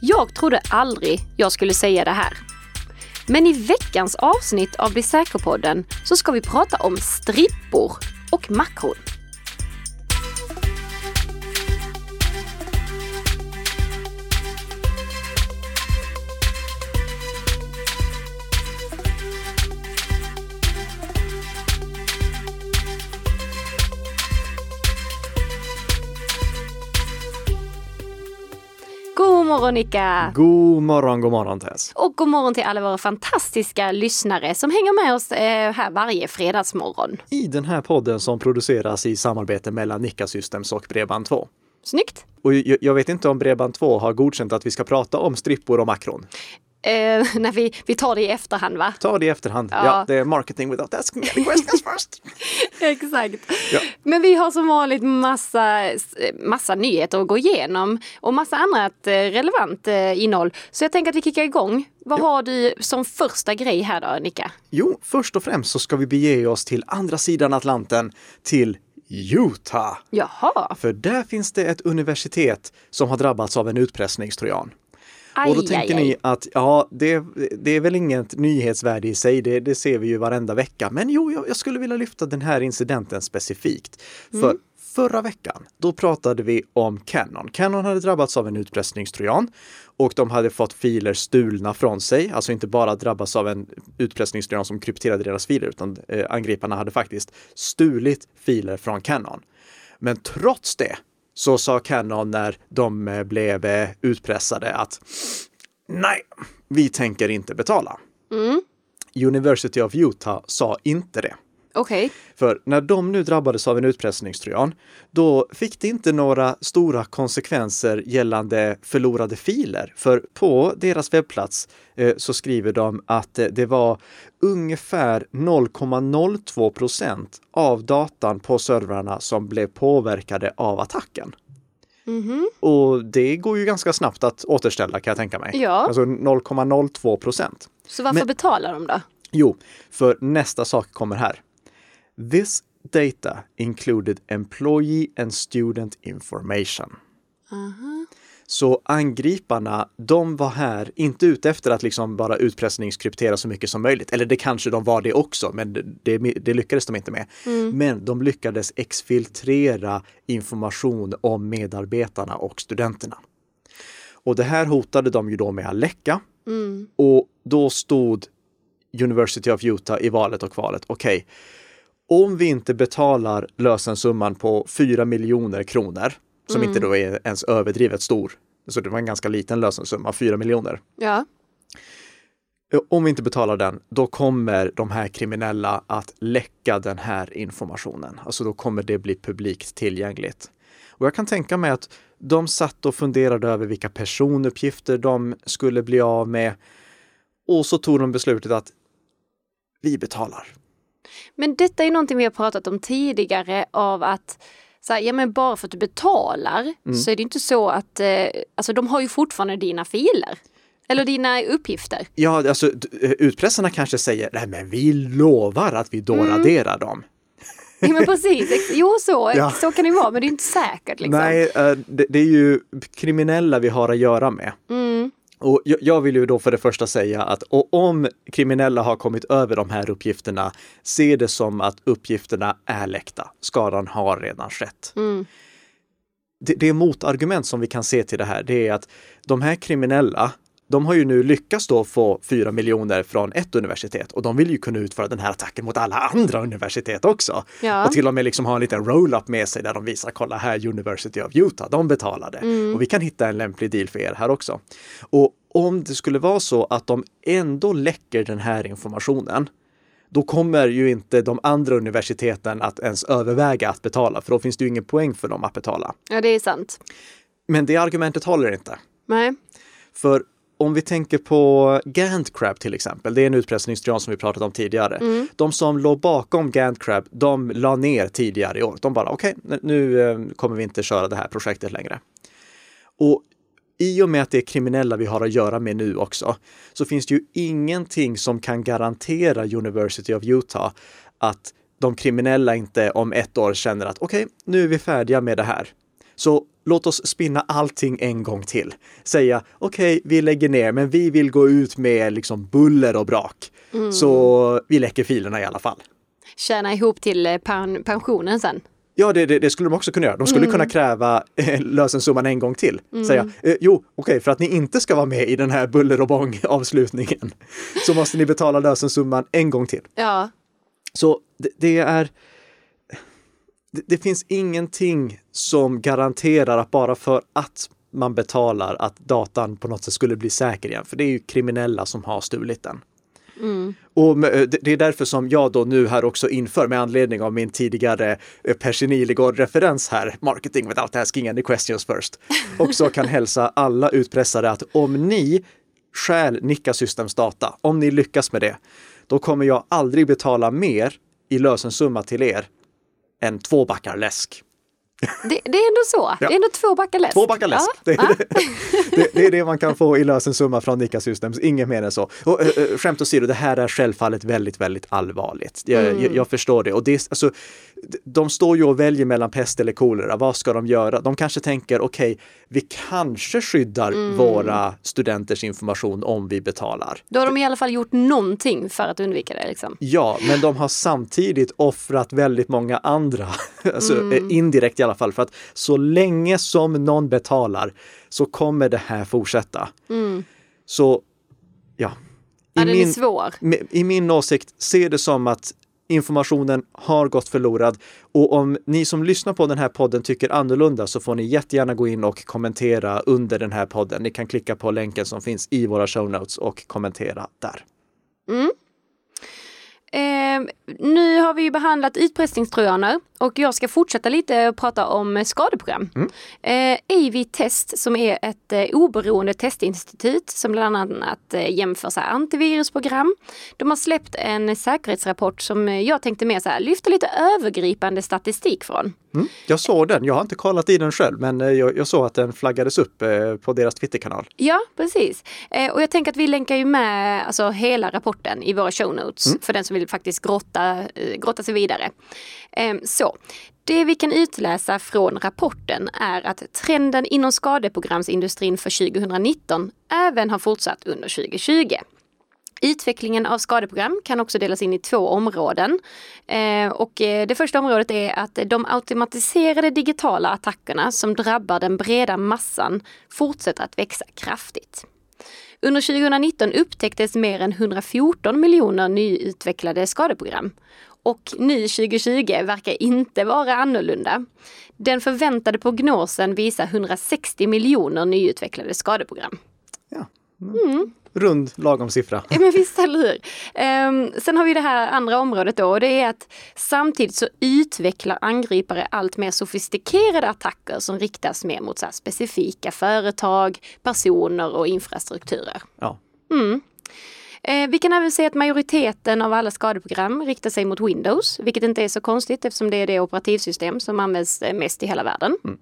Jag trodde aldrig jag skulle säga det här. Men i veckans avsnitt av Bli säker-podden så ska vi prata om strippor och makron. God morgon Nika! God morgon, god morgon Tess. Och god morgon till alla våra fantastiska lyssnare som hänger med oss eh, här varje fredagsmorgon. I den här podden som produceras i samarbete mellan Nika Systems och Bredband2. Snyggt! Och jag, jag vet inte om Bredband2 har godkänt att vi ska prata om strippor och makron. Eh, när vi, vi tar det i efterhand va? Ta det i efterhand. Ja. Ja, det är marketing without asking any questions first. Exakt. Ja. Men vi har som vanligt massa, massa nyheter att gå igenom och massa annat eh, relevant eh, innehåll. Så jag tänker att vi kickar igång. Vad har du som första grej här då, Nika? Jo, först och främst så ska vi bege oss till andra sidan Atlanten, till Utah. Jaha, För där finns det ett universitet som har drabbats av en utpressningstrojan. Aj, Och då aj, tänker aj. ni att ja, det, det är väl inget nyhetsvärde i sig, det, det ser vi ju varenda vecka. Men jo, jag, jag skulle vilja lyfta den här incidenten specifikt. För förra veckan, då pratade vi om Canon. Canon hade drabbats av en utpressningstrojan och de hade fått filer stulna från sig, alltså inte bara drabbats av en utpressningstrojan som krypterade deras filer, utan eh, angriparna hade faktiskt stulit filer från Canon. Men trots det så sa Canon när de eh, blev eh, utpressade att nej, vi tänker inte betala. University of Utah sa inte det. Okej, För när de nu drabbades av en utpressningstrojan, då fick det inte några stora konsekvenser gällande förlorade filer. För på deras webbplats eh, så skriver de att eh, det var ungefär 0,02 procent av datan på servrarna som blev påverkade av attacken. Och det går ju ganska snabbt att återställa kan jag tänka mig. Ja. Alltså 0,02 procent. så varför Men- betalar de då? Jo, för nästa sak kommer här. This data included employee and student information. Så angriparna, de var här inte ute efter att liksom bara utpressningskryptera så mycket som möjligt. Eller det kanske de var det också, men det, det, lyckades de inte med. Men de lyckades exfiltrera information om medarbetarna och studenterna. Och det här hotade de ju då med att läcka. Och då stod University of Utah i valet och kvalet. Okej, om vi inte betalar lösensumman på 4 miljoner kronor, som inte då är ens överdrivet stor, så det var en ganska liten lösensumma, 4 miljoner. Ja, Om vi inte betalar den, då kommer de här kriminella att läcka den här informationen. Alltså då kommer det bli publikt tillgängligt. Och jag kan tänka mig att de satt och funderade över vilka personuppgifter de skulle bli av med. Och så tog de beslutet att vi betalar. Men detta är någonting vi har pratat om tidigare av att så här, ja men bara för att du betalar så är det inte så att, eh, alltså de har ju fortfarande dina filer. Eller dina uppgifter. Ja, alltså d- utpressarna kanske säger, nej men vi lovar att vi då raderar dem. Ja men precis, jo så, Ja. så kan det vara men det är inte säkert liksom. Nej, eh, det, det är ju kriminella vi har att göra med. Mm. Och jag, vill ju då för det första säga att om kriminella har kommit över de här uppgifterna, se det som att uppgifterna är läckta. Skadan har redan skett. Mm. Det, det motargument som vi kan se till det här. Det är att de här kriminella, de har ju nu lyckats då få 4 miljoner från ett universitet och de vill ju kunna utföra den här attacken mot alla andra universitet också. Ja. Och till och med liksom ha en liten roll-up med sig där de visar, kolla här University of Utah, de betalade. Och vi kan hitta en lämplig deal för er här också. Och om det skulle vara så att de ändå läcker den här informationen, då kommer ju inte de andra universiteten att ens överväga att betala, för då finns det ju ingen poäng för dem att betala. Ja det är sant. Men det argumentet håller inte. Nej. För om vi tänker på Gant Crab till exempel, det är en utpressningstrojan som vi pratat om tidigare. De som låg bakom Gant Crab, de la ner tidigare i år. De bara, okej, nu eh, kommer vi inte köra det här projektet längre. Och i och med att det är kriminella vi har att göra med nu också, så finns det ju ingenting som kan garantera University of Utah att de kriminella inte om ett år känner att okej, nu är vi färdiga med det här. Så låt oss spinna allting en gång till. Säga, okej, okay, vi lägger ner, men vi vill gå ut med liksom buller och brak. Mm. Så vi läcker filerna i alla fall. Tjäna ihop till eh, pen pensionen sen. Ja, det, det, det, skulle de också kunna göra. De skulle mm. kunna kräva eh, lösensumman en gång till. Mm. Säga, eh, jo, okej, okay, för att ni inte ska vara med i den här buller och bång avslutningen så måste ni betala lösensumman en gång till. Ja. Så det, det är det, det finns ingenting som garanterar att bara för att man betalar att datan på något sätt skulle bli säker igen. För det är ju kriminella som har stulit den. Mm. Och det är därför som jag då nu här också inför, med anledning av min tidigare Percy Nilegård-referens här, marketing without asking any questions first, också kan hälsa alla utpressare att om ni stjäl Nika Systems data, om ni lyckas med det, då kommer jag aldrig betala mer i lösensumma till er en tvåbackarläsk. Det, det, är ändå så. Ja. Det är ändå två backar läsk. Två backar läsk. Ja. Det, ja. det, det, är det man kan få i lösensumma från Nika Systems, inget mer än så. Och, äh, skämt åsido, det här är självfallet väldigt, väldigt allvarligt. Jag, mm. jag, jag förstår det. Och det, alltså, de står ju och väljer mellan pest eller kolera. Vad ska de göra? De kanske tänker, okej, okay, vi kanske skyddar mm. våra studenters information om vi betalar. Då har de i alla fall gjort någonting för att undvika det. Liksom. Ja, men de har samtidigt offrat väldigt många andra, alltså mm. indirekt i alla fall, för att så länge som någon betalar så kommer det här fortsätta. Mm. Så ja. I, ja, min, svår. I min åsikt, se det som att informationen har gått förlorad. Och om ni som lyssnar på den här podden tycker annorlunda så får ni jättegärna gå in och kommentera under den här podden. Ni kan klicka på länken som finns i våra show notes och kommentera där. Mm. Eh, nu har vi ju behandlat utpressningstrojaner och jag ska fortsätta lite och prata om skadeprogram. Mm. Eh, AV Test som är ett eh, oberoende testinstitut som bland annat eh, jämför så här, antivirusprogram. De har släppt en säkerhetsrapport som jag tänkte mer så här, lyfta lite övergripande statistik från. Mm. Jag såg den, jag har inte kollat i den själv men eh, jag, jag såg att den flaggades upp eh, på deras Twitterkanal. Ja precis. Eh, och jag tänker att vi länkar ju med alltså, hela rapporten i våra show notes mm. för den som vill faktiskt grotta, grotta sig vidare. Ehm, så, det vi kan utläsa från rapporten är att trenden inom skadeprogramsindustrin för 2019 även har fortsatt under 2020. Utvecklingen av skadeprogram kan också delas in i två områden. Ehm, och eh, det första området är att de automatiserade digitala attackerna som drabbar den breda massan fortsätter att växa kraftigt. Under 2019 upptäcktes mer än 114 miljoner nyutvecklade skadeprogram. Och nu 2020 verkar inte vara annorlunda. Den förväntade prognosen visar 160 miljoner nyutvecklade skadeprogram. Ja. Mm rund lagom siffra. Men visst, eller hur. Um, sen har vi det här andra området då och det är att samtidigt så utvecklar angripare allt mer sofistikerade attacker som riktas mer mot så specifika företag, personer och infrastrukturer. Ja. Mm. Eh, vi kan även se att majoriteten av alla skadeprogram riktar sig mot Windows, vilket inte är så konstigt eftersom det är det operativsystem som används mest i hela världen. Mm.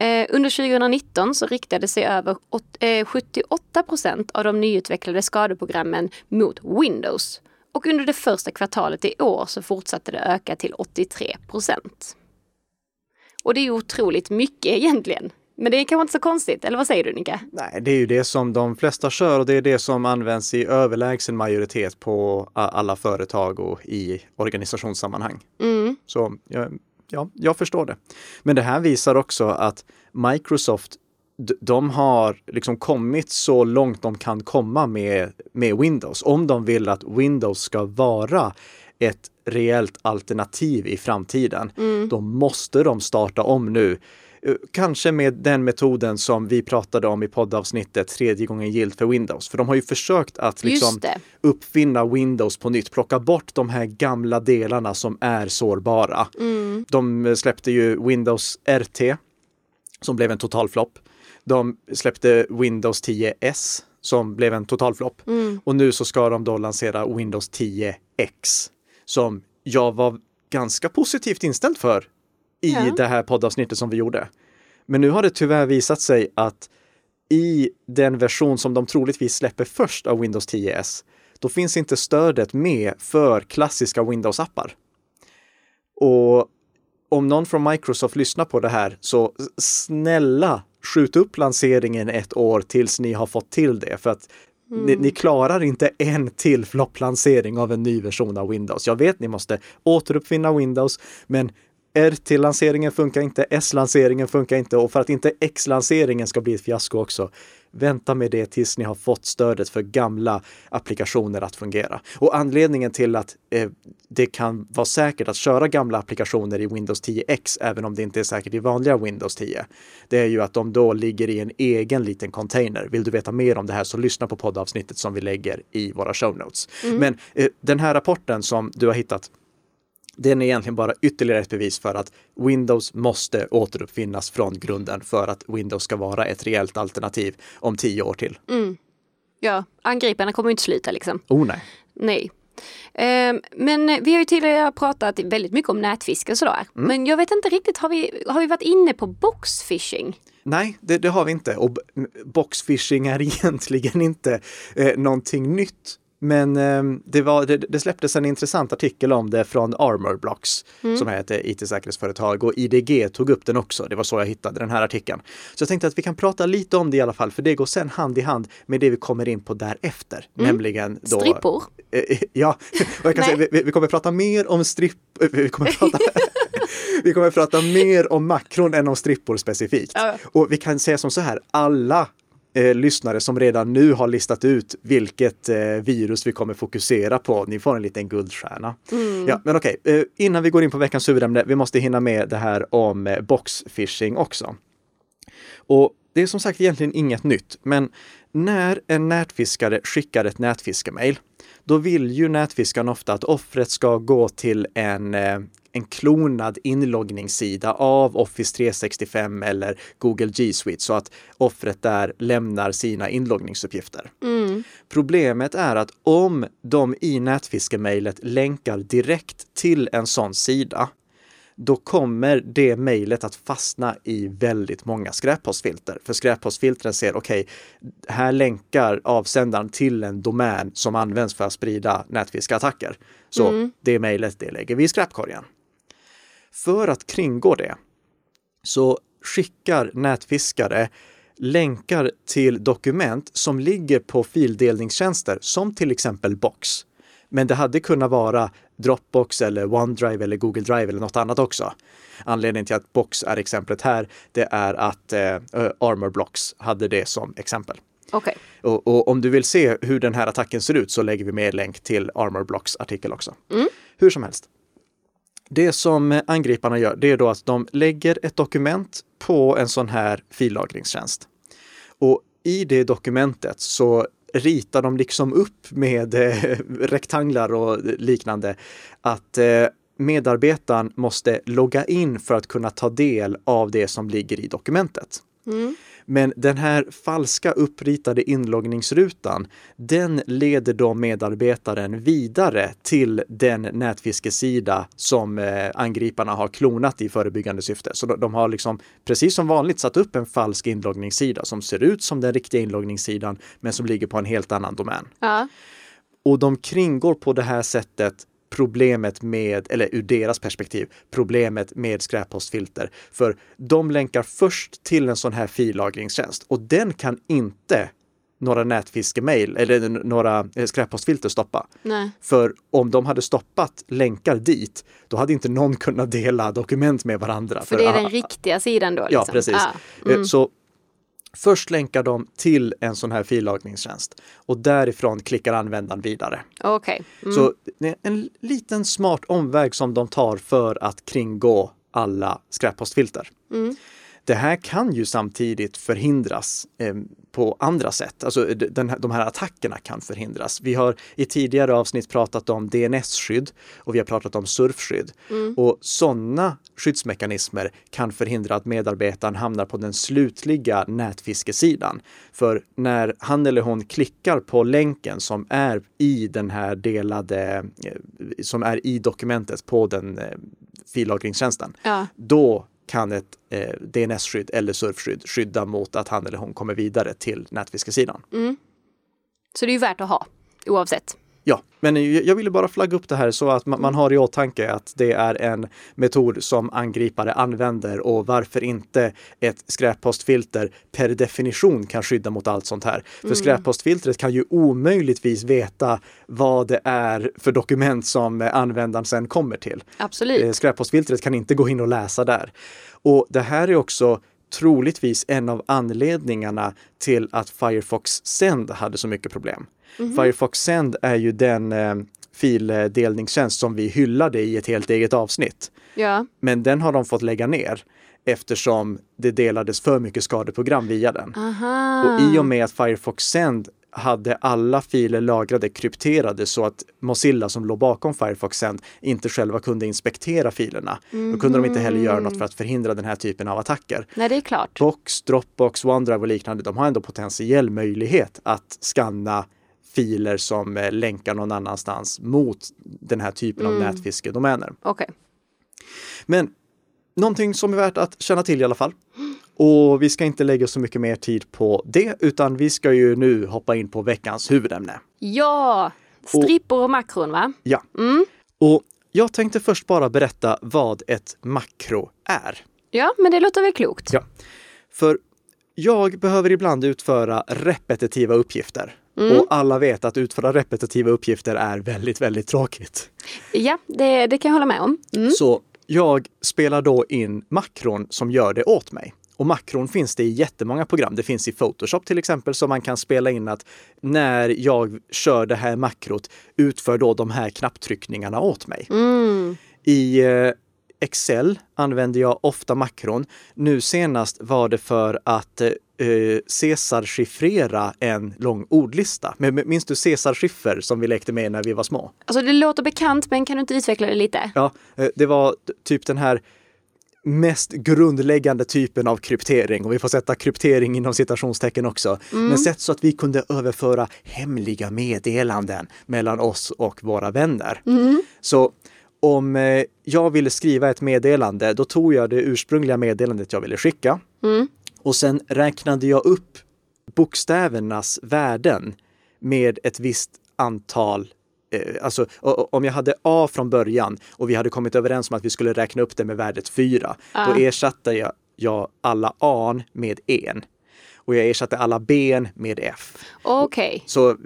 Eh, under 2019 så riktade sig över 78 eh, procent av de nyutvecklade skadeprogrammen mot Windows. Och under det första kvartalet i år så fortsatte det öka till 83 procent. Och det är otroligt mycket egentligen. Men det är kanske inte så konstigt, eller vad säger du Nika? Nej, det är ju det som de flesta kör och det är det som används i överlägsen majoritet på alla företag och i organisationssammanhang. Mm. Så ja, jag förstår det. Men det här visar också att Microsoft de har liksom kommit så långt de kan komma med, med Windows. Om de vill att Windows ska vara ett reellt alternativ i framtiden, mm. då måste de starta om nu. Eh, kanske med den metoden som vi pratade om i poddavsnittet tredje gången gilt för Windows. För de har ju försökt att liksom uppfinna Windows på nytt, plocka bort de här gamla delarna som är sårbara. Mm. De släppte ju Windows RT som blev en total flopp. De släppte Windows 10S som blev en total flopp. Mm. Och nu så ska de då lansera Windows 10X som jag var ganska positivt inställd för i ja. det här poddavsnittet som vi gjorde. Men nu har det tyvärr visat sig att i den version som de troligtvis släpper först av Windows 10S, då finns inte stödet med för klassiska Windows-appar. Och om någon från Microsoft lyssnar på det här, så snälla skjut upp lanseringen ett år tills ni har fått till det. För att mm. ni, ni, klarar inte en till flopplansering av en ny version av Windows. Jag vet ni måste återuppfinna Windows, men RT-lanseringen funkar inte, S-lanseringen funkar inte och för att inte X-lanseringen ska bli ett fiasko också, vänta med det tills ni har fått stödet för gamla applikationer att fungera. Och anledningen till att eh, det kan vara säkert att köra gamla applikationer i Windows 10X, även om det inte är säkert i vanliga Windows 10, det är ju att de då ligger i en egen liten container. Vill du veta mer om det här så lyssna på poddavsnittet som vi lägger i våra show notes. Mm. Men eh, den här rapporten som du har hittat, den är egentligen bara ytterligare ett bevis för att Windows måste återuppfinnas från grunden för att Windows ska vara ett reellt alternativ om tio år till. Mm. Ja, angriparna kommer inte sluta liksom. Oh nej. Nej. Eh, men vi har ju tidigare pratat väldigt mycket om nätfiske och sådär. Mm. Men jag vet inte riktigt, har vi, har vi varit inne på boxfishing? Nej, det, det har vi inte. Och boxfishing är egentligen inte eh, någonting nytt. Men eh, det, var, det, det, släpptes en intressant artikel om det från Armor Blocks mm. som är ett IT-säkerhetsföretag och IDG tog upp den också. Det var så jag hittade den här artikeln. Så jag tänkte att vi kan prata lite om det i alla fall, för det går sen hand i hand med det vi kommer in på därefter, mm. nämligen då... Strippor? Eh, ja, och jag kan säga, vi, vi, kommer prata mer om stripp... Vi kommer prata... vi kommer prata mer om makron än om strippor specifikt. Ja. Och vi kan säga som så här, alla eh, lyssnare som redan nu har listat ut vilket eh, virus vi kommer fokusera på. Ni får en liten guldstjärna. Mm. Ja, men okej, eh, innan vi går in på veckans huvudämne, vi måste hinna med det här om eh, boxfishing också. Och det är som sagt egentligen inget nytt, men när en nätfiskare skickar ett nätfiskemail, då vill ju nätfiskaren ofta att offret ska gå till en, eh, en klonad inloggningssida av Office 365 eller Google G Suite så att offret där lämnar sina inloggningsuppgifter. Mm. Problemet är att om de i nätfiskemejlet länkar direkt till en sån sida, då kommer det mejlet att fastna i väldigt många skräppostfilter. För skräppostfiltren ser, okej, okay, här länkar avsändaren till en domän som används för att sprida nätfiskattacker. Så mm. det mejlet, det lägger vi i skräpkorgen. För att kringgå det så skickar nätfiskare länkar till dokument som ligger på fildelningstjänster som till exempel Box. Men det hade kunnat vara Dropbox eller OneDrive eller Google Drive eller något annat också. Anledningen till att Box är exemplet här, det är att eh, Armor Blocks hade det som exempel. Okay. Och, och, om du vill se hur den här attacken ser ut så lägger vi med länk till Armor Blocks artikel också. Mm. Hur som helst. Det som angriparna gör, det är då att de lägger ett dokument på en sån här fillagringstjänst. Och i det dokumentet så ritar de liksom upp med eh, rektanglar och liknande att eh, medarbetaren måste logga in för att kunna ta del av det som ligger i dokumentet. Mm. Men den här falska uppritade inloggningsrutan, den leder då medarbetaren vidare till den nätfiskesida som eh, angriparna har klonat i förebyggande syfte. Så de, de, har liksom, precis som vanligt, satt upp en falsk inloggningssida som ser ut som den riktiga inloggningssidan, men som ligger på en helt annan domän. Ja. Och de kringgår på det här sättet problemet med, eller ur deras perspektiv, problemet med skräppostfilter. För de länkar först till en sån här fillagringstjänst och den kan inte några nätfiskemail eller några eh, skräppostfilter stoppa. Nej. För om de hade stoppat länkar dit, då hade inte någon kunnat dela dokument med varandra. För, för det är den riktiga sidan då? Liksom. Ja, precis. Ah, mm. Så Först länkar de till en sån här fillagningstjänst och därifrån klickar användaren vidare. Okay. Mm. Så det är en liten smart omväg som de tar för att kringgå alla skräppostfilter. Mm. Det här kan ju samtidigt förhindras eh, på andra sätt. Alltså den, de här attackerna kan förhindras. Vi har i tidigare avsnitt pratat om DNS-skydd och vi har pratat om surfskydd. Mm. Och sådana skyddsmekanismer kan förhindra att medarbetaren hamnar på den slutliga nätfiskesidan. För när han eller hon klickar på länken som är i den här delade, eh, som är i dokumentet på den eh, fillagringstjänsten, ja. då kan ett eh, DNS-skydd eller surfskydd skydda mot att han eller hon kommer vidare till nätfiskesidan. Mm. Så det är ju värt att ha oavsett. Ja, men jag ville bara flagga upp det här så att man, har i åtanke att det är en metod som angripare använder och varför inte ett skräppostfilter per definition kan skydda mot allt sånt här. För mm. skräppostfiltret kan ju omöjligtvis veta vad det är för dokument som användaren sen kommer till. Absolut. Eh, skräppostfiltret kan inte gå in och läsa där. Och det här är också troligtvis en av anledningarna till att Firefox Send hade så mycket problem. Mm -hmm. Firefox Send är ju den eh, fildelningstjänst som vi hyllade i ett helt eget avsnitt. Ja. Men den har de fått lägga ner eftersom det delades för mycket skadeprogram via den. Aha. Och i och med att Firefox Send hade alla filer lagrade krypterade så att Mozilla som låg bakom Firefox Send inte själva kunde inspektera filerna. Mm. Då kunde de inte heller göra något för att förhindra den här typen av attacker. Nej, det är klart. Box, Dropbox, OneDrive och liknande, de har ändå potentiell möjlighet att skanna filer som eh, länkar någon annanstans mot den här typen mm. av nätfiskedomäner. Okay. Men någonting som är värt att känna till i alla fall. Och vi ska inte lägga så mycket mer tid på det, utan vi ska ju nu hoppa in på veckans huvudämne. Ja, strippor och makron va? Ja. Mm. Och jag tänkte först bara berätta vad ett makro är. Ja, men det låter väl klokt. Ja. För jag behöver ibland utföra repetitiva uppgifter. Mm. Och alla vet att utföra repetitiva uppgifter är väldigt, väldigt tråkigt. Ja, det, det kan jag hålla med om. Mm. Så jag spelar då in makron som gör det åt mig. Och makron finns det i jättemånga program. Det finns i Photoshop till exempel, så man kan spela in att när jag kör det här makrot, utför då de här knapptryckningarna åt mig. Mm. I eh, Excel använder jag ofta makron. Nu senast var det för att eh, Caesar-chiffrera en lång ordlista. Men minns du Caesar-skiffer som vi lekte med när vi var små? Alltså det låter bekant, men kan du inte utveckla det lite? Ja, eh, det var typ den här mest grundläggande typen av kryptering och vi får sätta kryptering inom citationstecken också. Mm. Men sätt så att vi kunde överföra hemliga meddelanden mellan oss och våra vänner. Mm. Så om eh, jag ville skriva ett meddelande, då tog jag det ursprungliga meddelandet jag ville skicka mm. och sen räknade jag upp bokstävernas värden med ett visst antal Alltså om jag hade A från början och vi hade kommit överens om att vi skulle räkna upp det med värdet 4, ah. då ersatte jag, jag alla A med en och jag ersatte alla ben med F. Okay. Så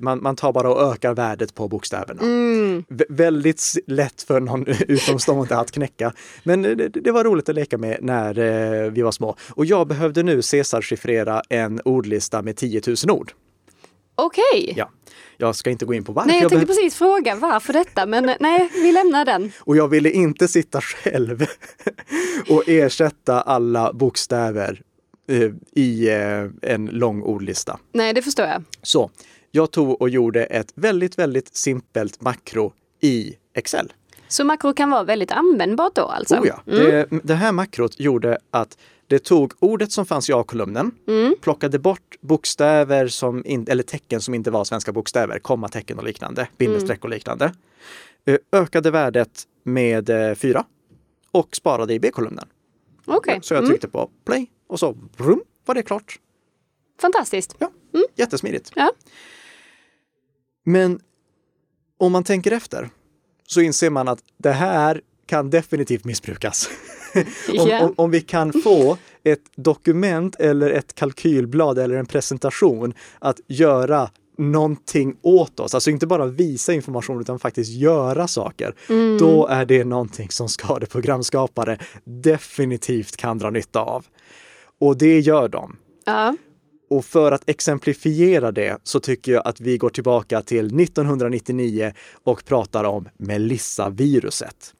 man, man tar bara och ökar värdet på bokstäverna. Mm. väldigt lätt för någon utomstående att knäcka. Men det, det, var roligt att leka med när eh, vi var små. Och jag behövde nu Caesar-chiffrera en ordlista med 10 000 ord. Okej. Okay. Ja. Jag ska inte gå in på varför. Nej, jag, jag tänkte precis fråga varför detta, men eh, nej, vi lämnar den. Och jag ville inte sitta själv och ersätta alla bokstäver Eh, i eh, en lång ordlista. Nej, det förstår jag. Så jag tog och gjorde ett väldigt, väldigt simpelt makro i Excel. Så makro kan vara väldigt användbart då alltså? Oh ja. Mm. Det, det, här makrot gjorde att det tog ordet som fanns i A-kolumnen, mm. plockade bort bokstäver som in, eller tecken som inte var svenska bokstäver, kommatecken och liknande, bindestreck och liknande. Eh, ökade värdet med fyra och sparade i B-kolumnen. Okay. Så jag mm. tryckte mm. på play och så brum, var det klart. Fantastiskt. Ja, mm. jättesmidigt. Ja. Men om man tänker efter så inser man att det här kan definitivt missbrukas. om, om, om, vi kan få ett dokument eller ett kalkylblad eller en presentation att göra någonting åt oss, alltså inte bara visa information utan faktiskt göra saker, mm. då är det någonting som skadeprogramskapare definitivt kan dra nytta av. Och det gör de. Ja. Och för att exemplifiera det så tycker jag att vi går tillbaka till 1999 och pratar om Melissa-viruset.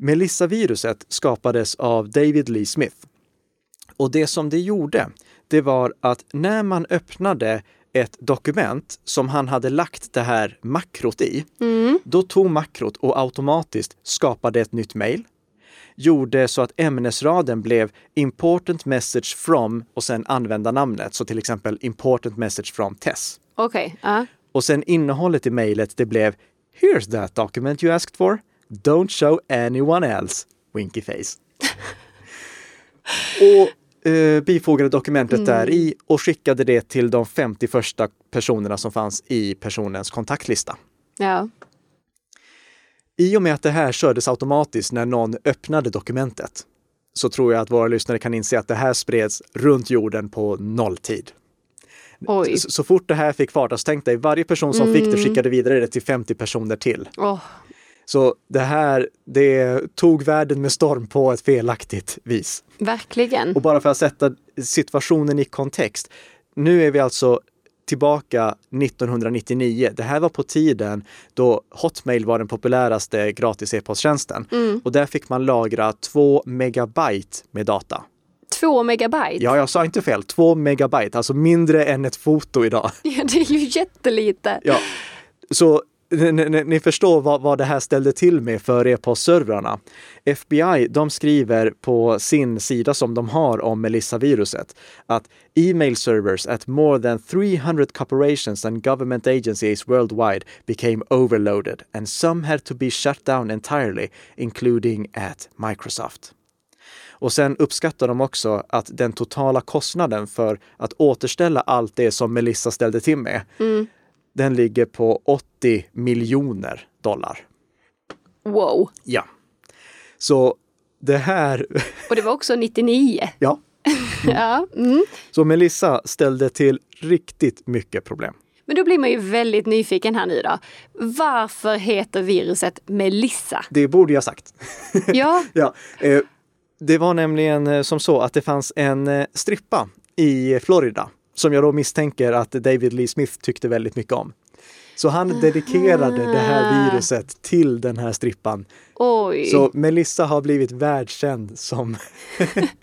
Melissa-viruset skapades av David Lee Smith. Och det som det gjorde, det var att när man öppnade ett dokument som han hade lagt det här makrot i, mm. då tog makrot och automatiskt skapade ett nytt mejl gjorde så att ämnesraden blev important message from och sen användarnamnet. Så till exempel important message from Tess. Okej. Okay. Uh. Och sen innehållet i mejlet, det blev Here's that document you asked for. Don't show anyone else. Winky face. och eh, bifogade dokumentet mm. där i och skickade det till de 50 första personerna som fanns i personens kontaktlista. Ja. I och med att det här kördes automatiskt när någon öppnade dokumentet så tror jag att våra lyssnare kan inse att det här spreds runt jorden på nolltid. Oj. Så, så fort det här fick fart, alltså tänk dig varje person som fick det skickade vidare det till 50 personer till. Åh, Så det här, det tog världen med storm på ett felaktigt vis. verkligen. Och bara för att sätta situationen i kontext. Nu är vi alltså tillbaka 1999. Det här var på tiden då Hotmail var den populäraste gratis e-posttjänsten. Och där fick man lagra två megabyte med data. Två megabyte. Ja, jag sa inte fel. Två megabyte, alltså mindre än ett foto idag. Ja, det är ju jättelite. Ja, så ni, ni, ni förstår vad, vad det här ställde till med för e-postservrarna. FBI, de skriver på sin sida som de har om Melissa-viruset att email servers at more than 300 corporations and government agencies worldwide became overloaded and some had to be shut down entirely, including at Microsoft. Och sen uppskattar de också att den totala kostnaden för att återställa allt det som Melissa ställde till med, mm den ligger på 80 miljoner dollar. Wow. Ja. Så det här, Och det var också 99. ja. Ja. Mm. Så Melissa ställde till riktigt mycket problem. Men då blir man ju väldigt nyfiken här nu då. Varför heter viruset Melissa? Det borde jag sagt. Ja, ja, eh, det var nämligen eh, som så att det fanns en eh, strippa i Florida som jag då misstänker att David Lee Smith tyckte väldigt mycket om. Så han dedikerade det här viruset till den här strippan. oj. Så Melissa har blivit världskänd som...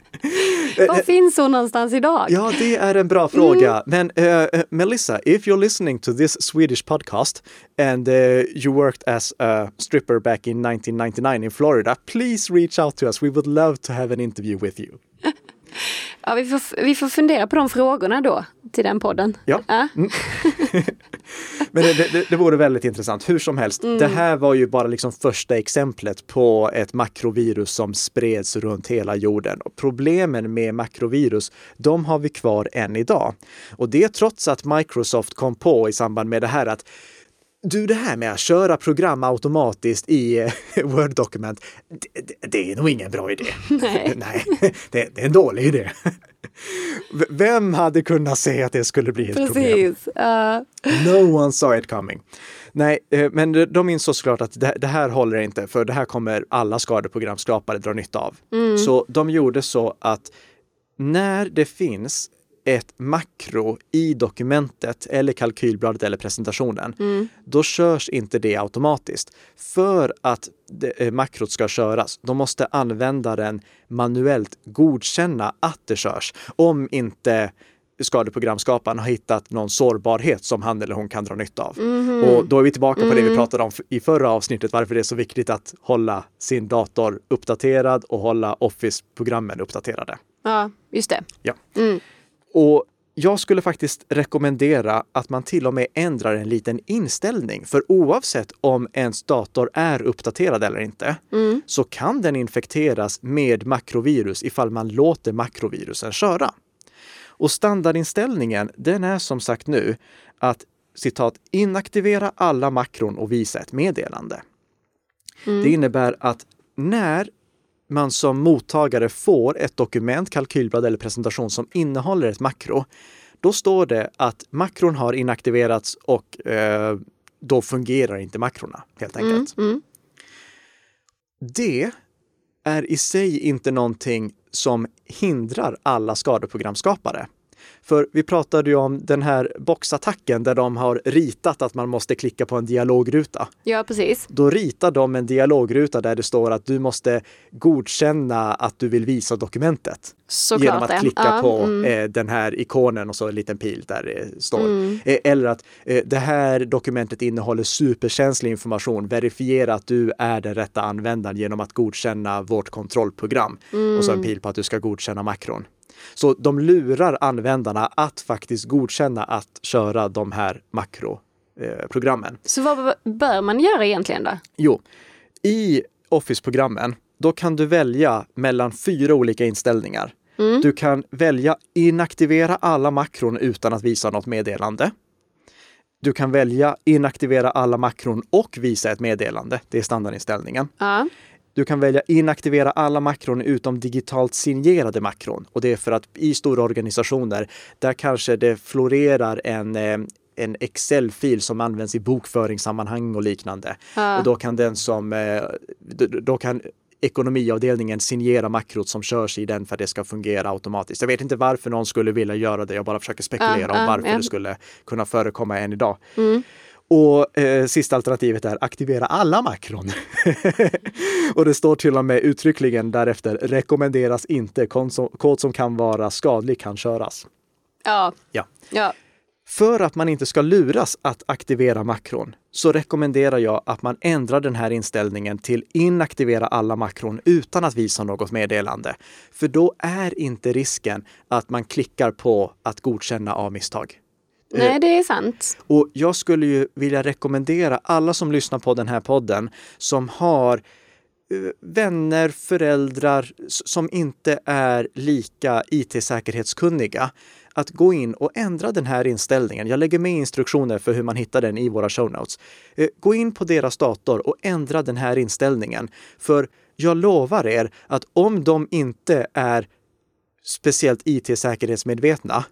Var finns hon någonstans idag? Ja, det är en bra fråga. Men eh, eh, Melissa, if you're listening to this Swedish podcast and uh, you worked as a stripper back in 1999 in Florida, please reach out to us. We would love to have an interview with you. Ja, vi, får, vi får fundera på de frågorna då till den podden. Ja. Men det, det, det vore väldigt intressant. Hur som helst, det här var ju bara liksom första exemplet på ett makrovirus som spreds runt hela jorden. Och problemen med makrovirus, de har vi kvar än idag. Och det trots att Microsoft kom på i samband med det här att du, det här med att köra program automatiskt i eh, Word-dokument, det, det, är nog ingen bra idé. Nej. Nej, det, det är en dålig idé. Vem hade kunnat se att det skulle bli ett problem? Precis. Ja. No one saw it coming. Nej, eh, men de- insåg såklart att det, här håller inte, för det här kommer alla skadeprogramskapare dra nytta av. Så de gjorde så att när det finns ett makro i dokumentet eller kalkylbladet eller presentationen, då körs inte det automatiskt. För att det, eh, makrot ska köras, då måste användaren manuellt godkänna att det körs. Om inte skadeprogramskaparen har hittat någon sårbarhet som han eller hon kan dra nytta av. Och då är vi tillbaka på det vi pratade om i förra avsnittet, varför det är så viktigt att hålla sin dator uppdaterad och hålla Office-programmen uppdaterade. ja, just det. Ja. Och jag skulle faktiskt rekommendera att man till och med ändrar en liten inställning. För oavsett om ens dator är uppdaterad eller inte, så kan den infekteras med makrovirus ifall man låter makrovirusen köra. Och standardinställningen, den är som sagt nu att citat inaktivera alla makron och visa ett meddelande. Det innebär att när man som mottagare får ett dokument, kalkylblad eller presentation som innehåller ett makro, då står det att makron har inaktiverats och eh, då fungerar inte makrona helt enkelt. Det är i sig inte någonting som hindrar alla skadeprogramskapare. För vi pratade ju om den här boxattacken där de har ritat att man måste klicka på en dialogruta. Ja, precis. Då ritar de en dialogruta där det står att du måste godkänna att du vill visa dokumentet. Såklart genom att det. klicka Ja, på mm. eh, den här ikonen och så en liten pil där det står. Eh, eller att eh, det här dokumentet innehåller superkänslig information. Verifiera att du är den rätta användaren genom att godkänna vårt kontrollprogram. Och så en pil på att du ska godkänna makron. Så de lurar användarna att faktiskt godkänna att köra de här makroprogrammen. Så vad bör man göra egentligen då? Jo, i Office-programmen, då kan du välja mellan fyra olika inställningar. Du kan välja inaktivera alla makron utan att visa något meddelande. Du kan välja inaktivera alla makron och visa ett meddelande. Det är standardinställningen. Ja. Du kan välja inaktivera alla makron utom digitalt signerade makron. Och det är för att i stora organisationer, där kanske det florerar en eh, en Excel-fil som används i bokföringssammanhang och liknande. Ja. Och då kan den som, eh, då kan ekonomiavdelningen signera makrot som körs i den för att det ska fungera automatiskt. Jag vet inte varför någon skulle vilja göra det. Jag bara försöker spekulera Ja, om varför ja. det skulle kunna förekomma än idag. Mm. Och eh, sista alternativet är aktivera alla makron. och det står till och med uttryckligen därefter rekommenderas inte. Kod som, kan vara skadlig kan köras. Ja. Ja. Ja. För att man inte ska luras att aktivera makron så rekommenderar jag att man ändrar den här inställningen till inaktivera alla makron utan att visa något meddelande. För då är inte risken att man klickar på att godkänna av misstag. Nej, det är sant. Och jag skulle ju vilja rekommendera alla som lyssnar på den här podden som har eh, vänner, föräldrar som inte är lika IT-säkerhetskunniga att gå in och ändra den här inställningen. Jag lägger med instruktioner för hur man hittar den i våra show notes. Eh, Gå in på deras dator och ändra den här inställningen. För jag lovar er att om de inte är speciellt IT-säkerhetsmedvetna,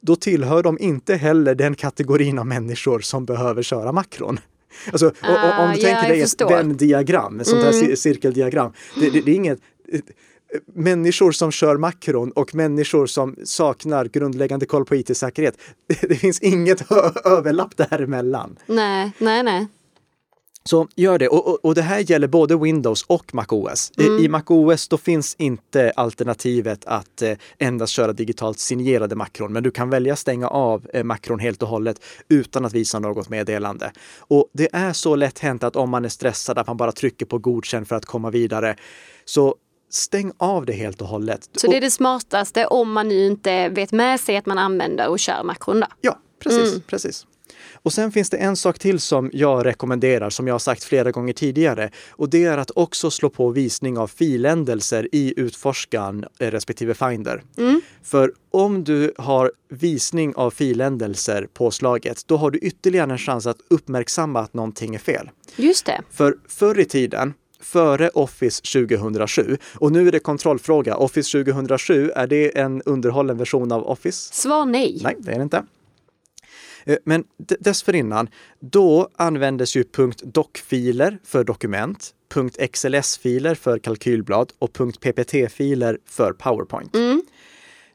då tillhör de inte heller den kategorin av människor som behöver köra makron. Alltså, och, och, om Ah, du ja, tänker dig ett. Mm. Venn-diagram, ett sånt här cir- cirkeldiagram. Det, det, det är inget Människor som kör makron och människor som saknar grundläggande koll på IT-säkerhet. Det, finns inget överlapp däremellan. Nej, nej, nej. Så gör det. Och, och, och det här gäller både Windows och MacOS. I- Mm. I MacOS då finns inte alternativet att eh, endast köra digitalt signerade makron, men du kan välja stänga av eh, makron helt och hållet utan att visa något meddelande. Och det är så lätt hänt att om man är stressad att man bara trycker på godkänn för att komma vidare. Så stäng av det helt och hållet. Så det är det smartaste om man nu inte vet med sig att man använder och kör makron då. Ja, precis, Mm. precis. Och sen finns det en sak till som jag rekommenderar, som jag har sagt flera gånger tidigare. Och det är att också slå på visning av filändelser i utforskaren eh, respektive Finder. Mm. För om du har visning av filändelser påslaget, då har du ytterligare en chans att uppmärksamma att någonting är fel. Just det. För förr i tiden, före Office 2007, och nu är det kontrollfråga, Office 2007, är det en underhållen version av Office? Svar nej. Nej, det är det inte. Eh, Men dessförinnan, då användes ju .doc-filer för dokument, .xls-filer för kalkylblad och .ppt-filer för PowerPoint. Mm.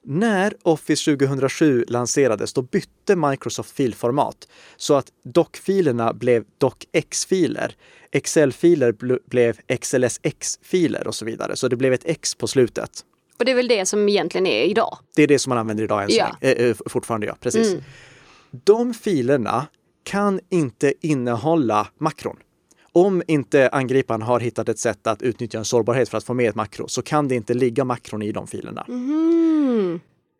När Office 2007 lanserades, då bytte Microsoft filformat så att doc-filerna blev docx-filer. Excel-filer bl- blev XLSX-filer och så vidare. Så det blev ett X på slutet. Och det är väl det som egentligen är idag. Det är det som man använder idag än så Ja. länge. Eh, eh, fortfarande, ja. Precis. Mm. De filerna kan inte innehålla makron. Om inte angriparen har hittat ett sätt att utnyttja en sårbarhet för att få med ett makro så kan det inte ligga makron i de filerna. Mm.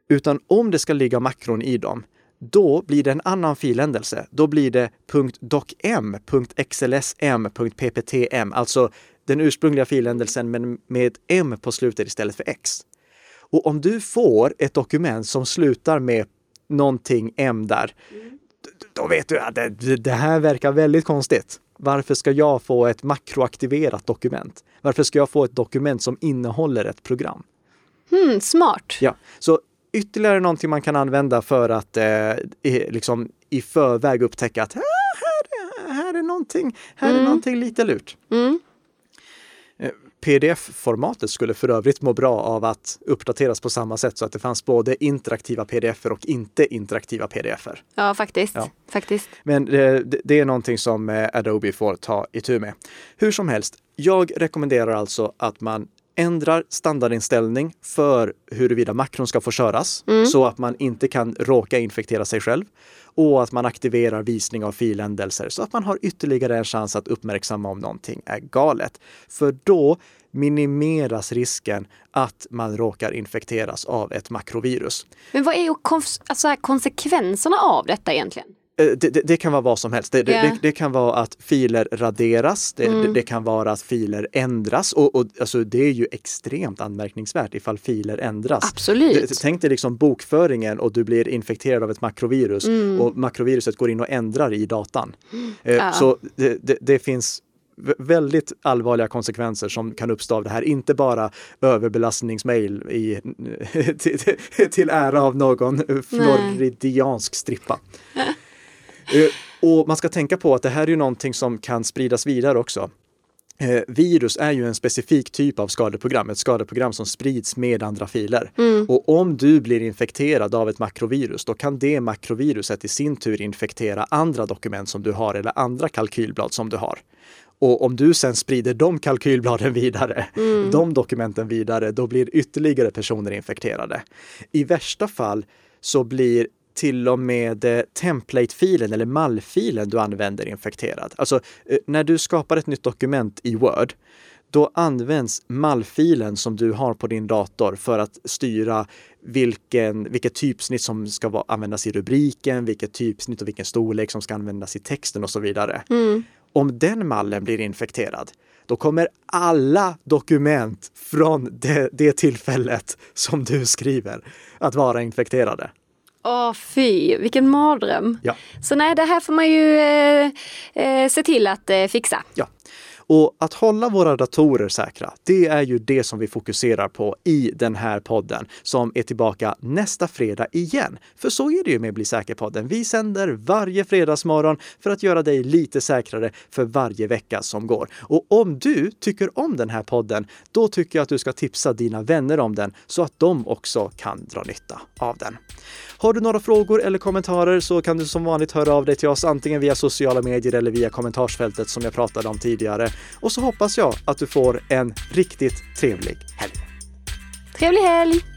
Utan om det ska ligga makron i dem, då blir det en annan filändelse. Då blir det .docm, .xlsm, .pptm, alltså den ursprungliga filändelsen men med m på slutet istället för x. Och om du får ett dokument som slutar med någonting m där, då vet du att det, det här verkar väldigt konstigt. Varför ska jag få ett makroaktiverat dokument? Varför ska jag få ett dokument som innehåller ett program? Hmm, smart. Ja, så ytterligare någonting man kan använda för att eh, i- liksom i förväg upptäcka att "Ah, här, är- här är någonting, här är Mm. någonting lite lurt. Mm. PDF-formatet skulle för övrigt må bra av att uppdateras på samma sätt så att det fanns både interaktiva pdf och inte interaktiva pdf -er. Ja, faktiskt. Ja. faktiskt. Men eh, det, det är någonting som eh, Adobe får ta itu med. Hur som helst, jag rekommenderar alltså att man ändrar standardinställning för huruvida makron ska få köras så att man inte kan råka infektera sig själv och att man aktiverar visning av filändelser så att man har ytterligare en chans att uppmärksamma om någonting är galet. För då minimeras risken att man råkar infekteras av ett makrovirus. Men vad är alltså konsekvenserna av detta egentligen? Eh, det, det, det, kan vara vad som helst. Det, yeah. det, kan vara att filer raderas, mm. det, kan vara att filer ändras och, och alltså, det är ju extremt anmärkningsvärt ifall filer ändras. Absolut. Tänk dig liksom bokföringen och du blir infekterad av ett makrovirus mm. och makroviruset går in och ändrar i datan. Mm. Ja. Så det, finns väldigt allvarliga konsekvenser som kan uppstå av det här. Inte bara överbelastningsmail i, till, till ära av någon floridiansk strippa. Eh, och man ska tänka på att det här är ju någonting som kan spridas vidare också. Eh, virus är ju en specifik typ av skadeprogram, ett skadeprogram som sprids med andra filer. Mm. Och om du blir infekterad av ett makrovirus, då kan det makroviruset i sin tur infektera andra dokument som du har eller andra kalkylblad som du har. Och om du sen sprider de kalkylbladen vidare, mm. de dokumenten vidare, då blir ytterligare personer infekterade. I värsta fall så blir till och med eh, template-filen eller mallfilen du använder infekterad. Alltså eh, när du skapar ett nytt dokument i Word, då används mallfilen som du har på din dator för att styra vilken, vilket typsnitt som ska vara, användas i rubriken, vilket typsnitt och vilken storlek som ska användas i texten och så vidare. Mm. Om den mallen blir infekterad, då kommer alla dokument från det, det tillfället som du skriver att vara infekterade. Åh fy, vilken mardröm. Ja. Så nej, det här får man ju eh, eh, se till att eh, fixa. Ja, och att hålla våra datorer säkra, det är ju det som vi fokuserar på i den här podden som är tillbaka nästa fredag igen. För så är det ju med Bli säker-podden. Vi sänder varje fredagsmorgon för att göra dig lite säkrare för varje vecka som går. Och om du tycker om den här podden, då tycker jag att du ska tipsa dina vänner om den så att de också kan dra nytta av den. Har du några frågor eller kommentarer så kan du som vanligt höra av dig till oss antingen via sociala medier eller via kommentarsfältet som jag pratade om tidigare tidigare. Och så hoppas jag att du får en riktigt trevlig helg. Trevlig helg!